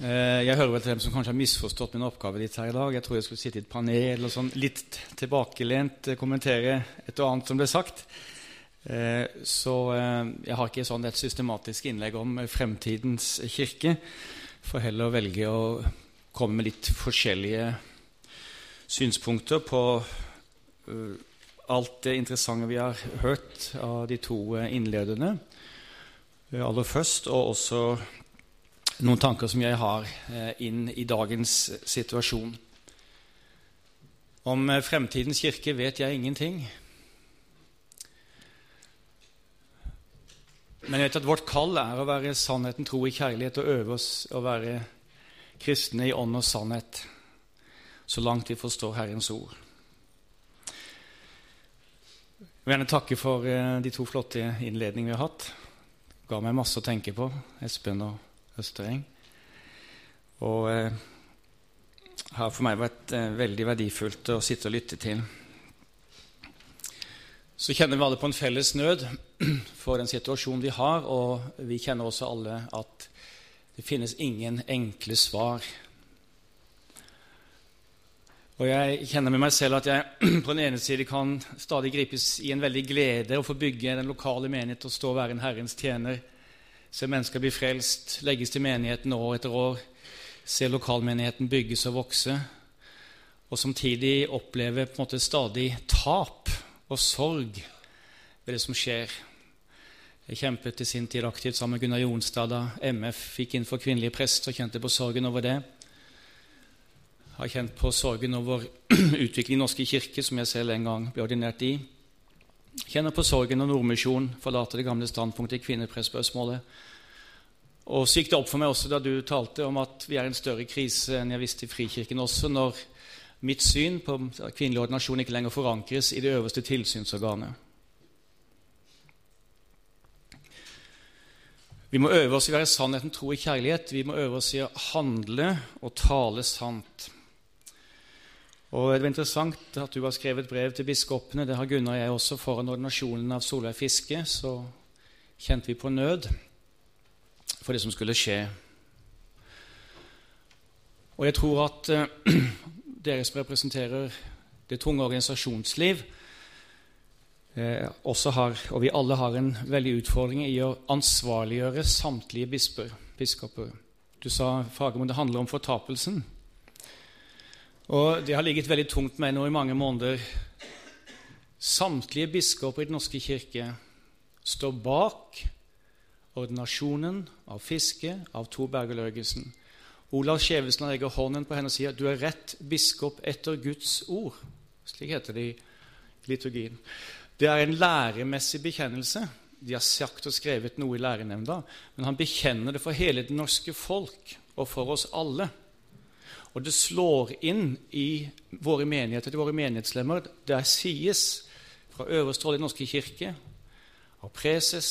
Eh, jeg hører vel til dem som kanskje har misforstått min oppgave litt her i dag. Jeg tror jeg skulle sitte i et panel og sånn litt tilbakelent eh, kommentere et og annet som ble sagt. Eh, så jeg har ikke sånn et systematisk innlegg om fremtidens kirke. Får heller velge å komme med litt forskjellige synspunkter på alt det interessante vi har hørt av de to innledende aller først, og også noen tanker som jeg har eh, inn i dagens situasjon. Om eh, fremtidens kirke vet jeg ingenting. Men jeg vet at vårt kall er å være sannheten, tro i kjærlighet og øve oss å være kristne i ånd og sannhet så langt vi forstår Herrens ord. Jeg vil gjerne takke for eh, de to flotte innledningene vi har hatt. Det ga meg masse å tenke på, Espen og Østereng. Og eh, har for meg vært eh, veldig verdifullt å sitte og lytte til. Så kjenner vi alle på en felles nød for den situasjonen vi har, og vi kjenner også alle at det finnes ingen enkle svar. Og jeg kjenner med meg selv at jeg på den ene side kan stadig gripes i en veldig glede å få bygge den lokale menighet og stå og være en Herrens tjener Se mennesker bli frelst, legges til menigheten år etter år. Se lokalmenigheten bygges og vokse. Og samtidig oppleve på en måte stadig tap og sorg ved det som skjer. Jeg kjempet i sin tid aktivt sammen med Gunnar Jonstad da MF fikk inn for kvinnelige prester, og kjente på sorgen over det. Har kjent på sorgen over utviklingen i Norske kirke, som jeg selv en gang ble ordinert i. Kjenner på sorgen når Nordmisjonen forlater det gamle standpunktet i kvinnepressspørsmålet. Og så gikk det opp for meg også da du talte om at vi er i en større krise enn jeg visste i Frikirken også, når mitt syn på kvinnelig ordinasjon ikke lenger forankres i det øverste tilsynsorganet. Vi må øve oss i å være sannheten, tro i kjærlighet. Vi må øve oss i å handle og tale sant. Og Det var interessant at du har skrevet brev til biskopene. Det har Gunnar og jeg også. Foran ordinasjonen av Solveig Fiske så kjente vi på nød for det som skulle skje. Og jeg tror at uh, dere som representerer det tunge organisasjonsliv, eh, også har, og vi alle har en veldig utfordring i å ansvarliggjøre samtlige bisper, biskoper. Du sa Fagermo, det handler om fortapelsen. Og det har ligget veldig tungt med nå i mange måneder. Samtlige biskoper i Den norske kirke står bak ordinasjonen av Fiske, av Tor Berge Løgesen. Olav Skjevesen legger hånden på henne og sier du er rett biskop etter Guds ord. Slik heter det i liturgien. Det er en læremessig bekjennelse. De har sagt og skrevet noe i lærenemnda, men han bekjenner det for hele det norske folk og for oss alle. Og det slår inn i våre menigheter, til våre menighetslemmer. Der sies fra øverste hold i Den norske kirke av preses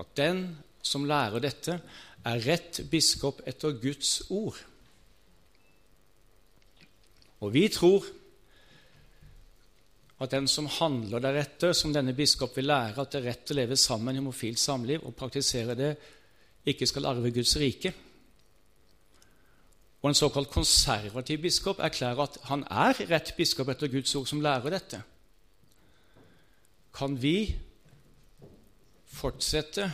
at den som lærer dette, er rett biskop etter Guds ord. Og vi tror at den som handler deretter, som denne biskop vil lære at det er rett å leve sammen i homofilt samliv og praktisere det, ikke skal arve Guds rike og en såkalt konservativ biskop erklærer at han er rett biskop etter Guds ord, som lærer dette, kan vi fortsette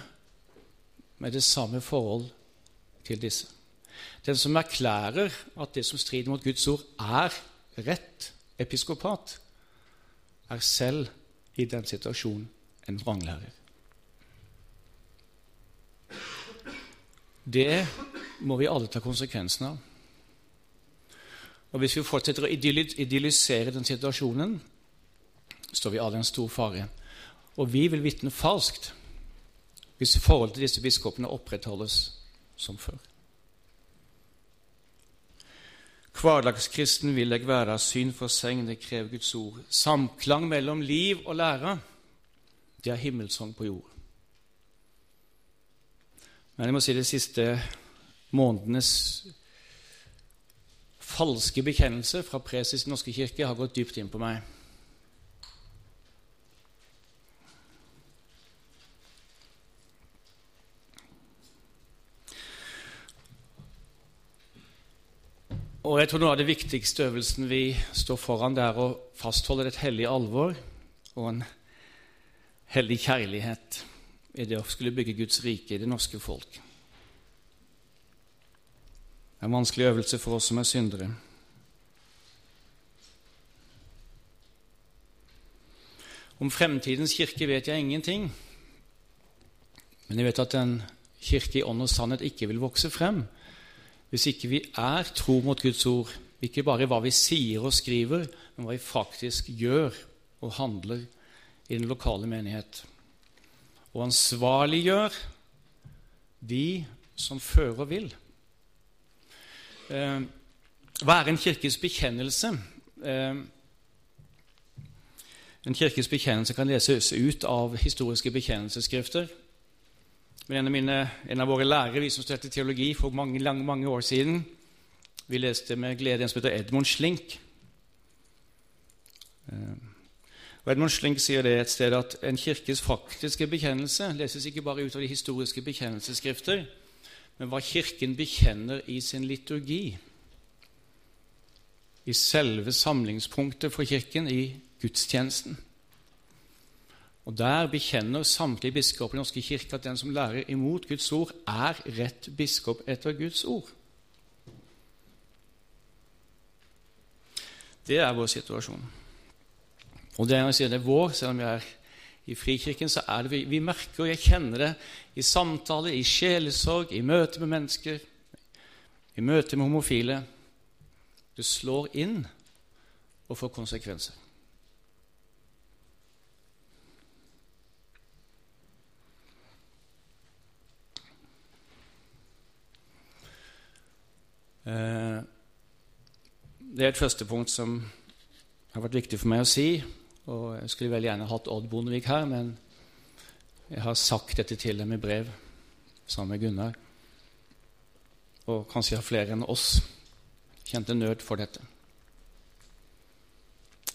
med det samme forhold til disse. Den som erklærer at det som strider mot Guds ord, er rett episkopat, er selv i den situasjonen en vranglærer. Det må vi alle ta konsekvensen av. Og Hvis vi fortsetter å idyllisere den situasjonen, står vi alle i en stor fare. Og vi vil vitne falskt hvis forholdet til disse biskopene opprettholdes som før. Hverdagskristen vil legge hverdagssyn syn for seng, det krever Guds ord. Samklang mellom liv og lære, det er himmelsang på jord. Men jeg må si de siste månedenes falske bekjennelse fra preses i Den norske kirke har gått dypt inn på meg. Og jeg tror noe av det viktigste øvelsen vi står foran, det er å fastholde et hellig alvor og en hellig kjærlighet i det å skulle bygge Guds rike i det norske folk. Det er en vanskelig øvelse for oss som er syndere. Om fremtidens kirke vet jeg ingenting, men jeg vet at en kirke i ånd og sannhet ikke vil vokse frem hvis ikke vi er tro mot Guds ord, ikke bare hva vi sier og skriver, men hva vi faktisk gjør og handler i den lokale menighet. Og ansvarliggjør de som fører og vil. Eh, hva er en kirkes bekjennelse? Eh, en kirkes bekjennelse kan leses ut av historiske bekjennelsesskrifter. Men en av, mine, en av våre lærere, vi som studerte teologi for mange, mange, mange år siden, vi leste med glede en som heter Edmund Slink. Eh, og Edmund Slink sier det et sted at en kirkes faktiske bekjennelse leses ikke bare ut av de historiske bekjennelsesskrifter, men hva Kirken bekjenner i sin liturgi, i selve samlingspunktet for Kirken, i gudstjenesten. Og Der bekjenner samtlige biskoper i Den norske kirke at den som lærer imot Guds ord, er rett biskop etter Guds ord. Det er vår situasjon. Og det er, jeg sier det er vår, selv om jeg er i Frikirken, så er det vi, vi merker, og jeg kjenner det i samtale, i sjelesorg, i møte med mennesker, i møte med homofile. Det slår inn og får konsekvenser. Eh, det er et første punkt som har vært viktig for meg å si. Og jeg skulle veldig gjerne hatt Odd Bondevik her, men jeg har sagt dette til dem i brev sammen med Gunnar. Og kanskje har flere enn oss kjente nød for dette.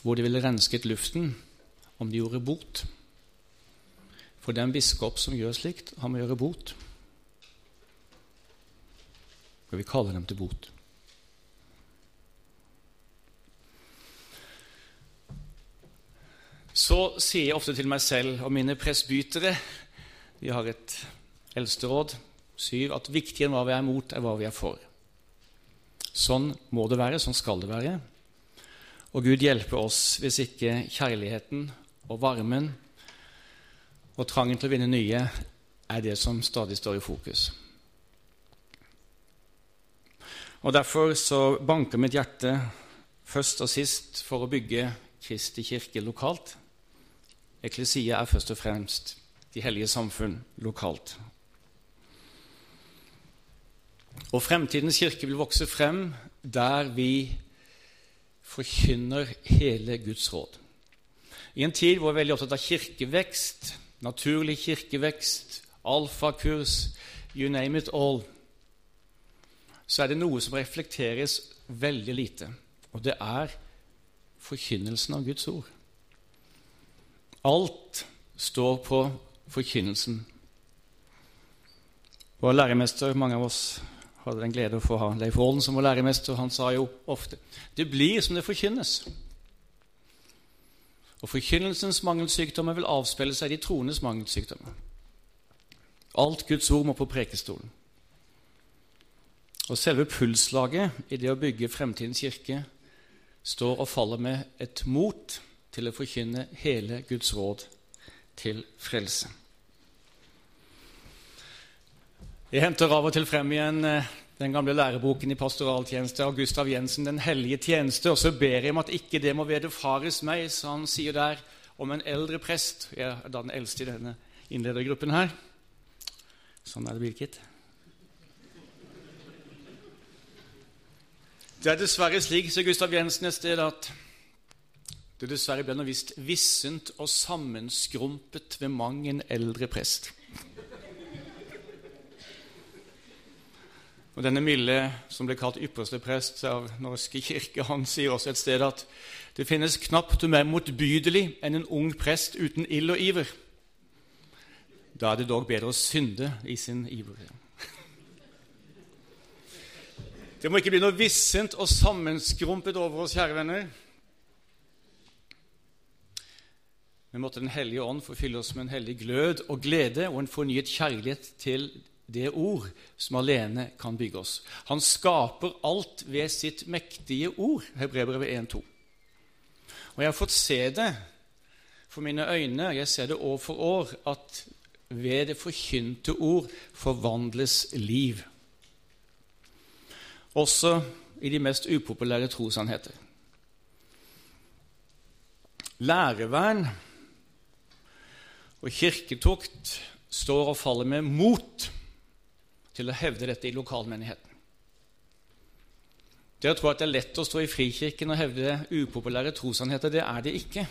Hvor de ville rensket luften om de gjorde bot. For er biskop som gjør slikt, han må gjøre bot og vi kaller dem til bot. Så sier jeg ofte til meg selv og mine presbytere Vi har et eldsteråd, syv, at viktigere enn hva vi er imot, er hva vi er for. Sånn må det være, sånn skal det være. Og Gud hjelpe oss hvis ikke kjærligheten og varmen og trangen til å vinne nye er det som stadig står i fokus. Og Derfor så banker mitt hjerte først og sist for å bygge Kristi kirke lokalt. Eklesia er først og fremst de hellige samfunn lokalt. Og fremtidens kirke vil vokse frem der vi forkynner hele Guds råd. I en tid hvor vi er veldig opptatt av kirkevekst, naturlig kirkevekst, alfakurs, you name it all, så er det noe som reflekteres veldig lite, og det er forkynnelsen av Guds ord. Alt står på forkynnelsen. Vår læremester, mange av oss hadde den glede å få ha Leif Aalen som vår læremester. Han sa jo ofte det blir som det forkynnes. Og forkynnelsens mangelsykdommer vil avspille seg i de troendes mangelsykdommer. Alt Guds ord må på prekestolen. Og selve pulslaget i det å bygge fremtidens kirke står og faller med et mot til å forkynne hele Guds råd til frelse. Jeg henter av og til frem igjen eh, den gamle læreboken i pastoraltjeneste av Gustav Jensen, 'Den hellige tjeneste', og så ber jeg om at ikke det må vederfares meg, så han sier der om en eldre prest Jeg er da den eldste i denne innledergruppen her. Sånn er det, Birgit. Det er dessverre slik, sier Gustav Jensen et sted, at det dessverre ble noe visst vissent og sammenskrumpet ved mang en eldre prest. Og Denne Mille, som ble kalt ypperste prest av Norske kirke, han sier også et sted at det finnes knapt noe mer motbydelig enn en ung prest uten ild og iver. Da er det dog bedre å synde i sin iver. Det må ikke bli noe vissent og sammenskrumpet over oss, kjære venner. Men måtte Den hellige ånd få fylle oss med en hellig glød og glede og en fornyet kjærlighet til det ord som alene kan bygge oss. Han skaper alt ved sitt mektige ord, Hebreerbrevet 1,2. Og jeg har fått se det for mine øyne, jeg ser det år for år, at ved det forkynte ord forvandles liv. Også i de mest upopulære trossannheter. Lærevern og kirketukt står og faller med mot til å hevde dette i lokalmenigheten. Det å tro at det er lett å stå i Frikirken og hevde upopulære trossannheter, det er det ikke.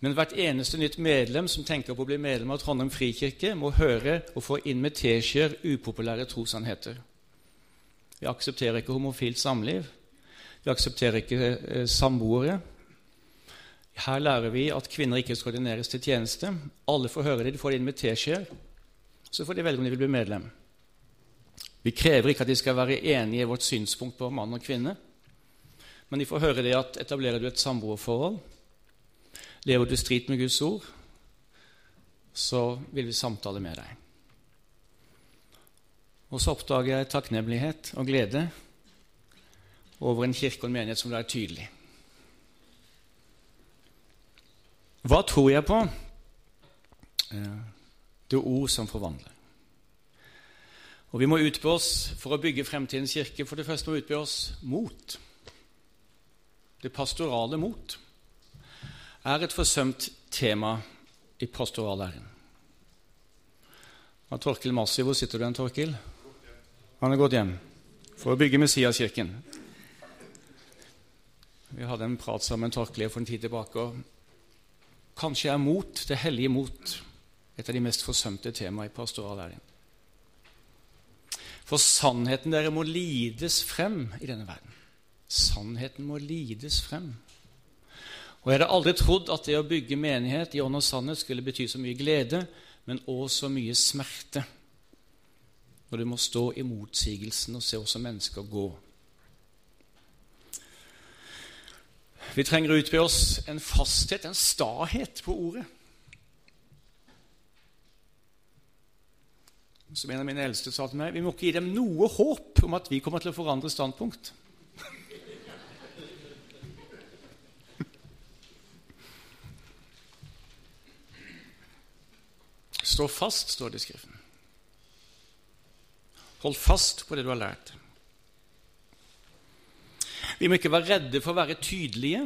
Men hvert eneste nytt medlem som tenker på å bli medlem av Trondheim frikirke, må høre og få inn med teskjeer upopulære trossannheter. Vi aksepterer ikke homofilt samliv. Vi aksepterer ikke eh, samboere. Her lærer vi at kvinner ikke skal ordineres til tjeneste. Alle får høre det, de får det inn med teskjeer. Så får de velge om de vil bli medlem. Vi krever ikke at de skal være enige i vårt synspunkt på mann og kvinne. Men de får høre det at etablerer du et samboerforhold, lever du strid med Guds ord, så vil vi samtale med deg. Og så oppdager jeg takknemlighet og glede over en kirke og en menighet som er tydelig. Hva tror jeg på? Det er ord som forvandler. Og Vi må utby oss for å bygge fremtidens kirke. For det første må vi utby oss mot. Det pastorale mot er et forsømt tema i pastorallæren. Torkil Massi, hvor sitter du hen, Torkil? Han er gått hjem for å bygge Messiaskirken. Vi hadde en prat sammen med Torkil for en tid tilbake. og Kanskje er mot, det hellige mot, et av de mest forsømte temaene i pastorallæren. For sannheten dere må lides frem i denne verden. Sannheten må lides frem. Og Jeg hadde aldri trodd at det å bygge menighet i ånd og sannhet skulle bety så mye glede, men også så mye smerte. Når du må stå i motsigelsen og se også mennesker gå. Vi trenger å utby oss en fasthet, en stahet på ordet. som en av mine eldste sa til meg, vi må ikke gi dem noe håp om at vi kommer til å forandre standpunkt. Stå fast, står det i Skriften. Hold fast på det du har lært. Vi må ikke være redde for å være tydelige.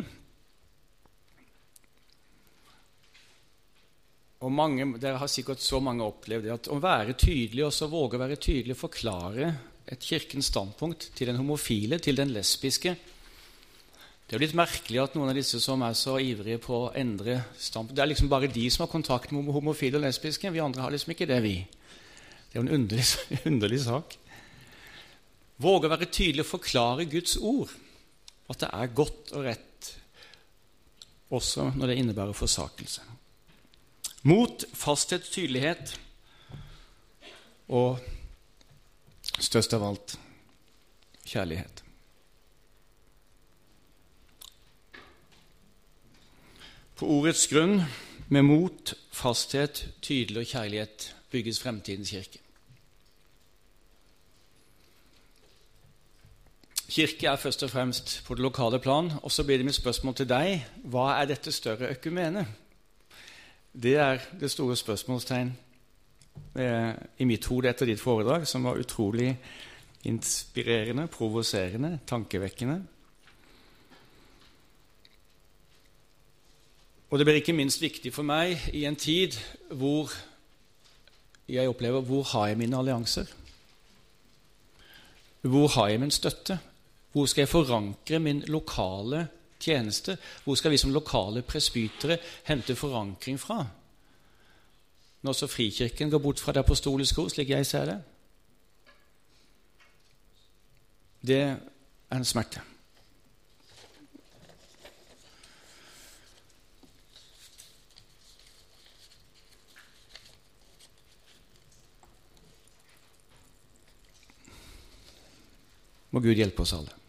Og mange, Dere har sikkert så mange opplevd det at å være tydelig, og så våge å være tydelig forklare et kirkens standpunkt til den homofile, til den lesbiske Det er jo litt merkelig at noen av disse som er så ivrige på å endre standpunkt Det er liksom bare de som har kontakt med homofile og lesbiske. Vi andre har liksom ikke det, vi. Det er jo en underlig, underlig sak. Våge å være tydelig og forklare Guds ord. At det er godt og rett, også når det innebærer forsakelse. Mot, fasthet, tydelighet og størst av alt kjærlighet. På ordets grunn, med mot, fasthet, tydelig og kjærlighet, bygges fremtidens kirke. Kirke er først og fremst på det lokale plan. Og så blir det mitt spørsmål til deg hva er dette større økumene? Det er det store spørsmålstegn eh, i mitt hode etter ditt foredrag, som var utrolig inspirerende, provoserende, tankevekkende. Og det blir ikke minst viktig for meg i en tid hvor jeg opplever hvor har jeg mine allianser? Hvor har jeg min støtte? Hvor skal jeg forankre min lokale tjeneste. Hvor skal vi som lokale presbytere hente forankring fra? Når så Frikirken går bort fra det apostoliske ord, slik jeg ser det? Det er en smerte. Må Gud hjelpe oss alle.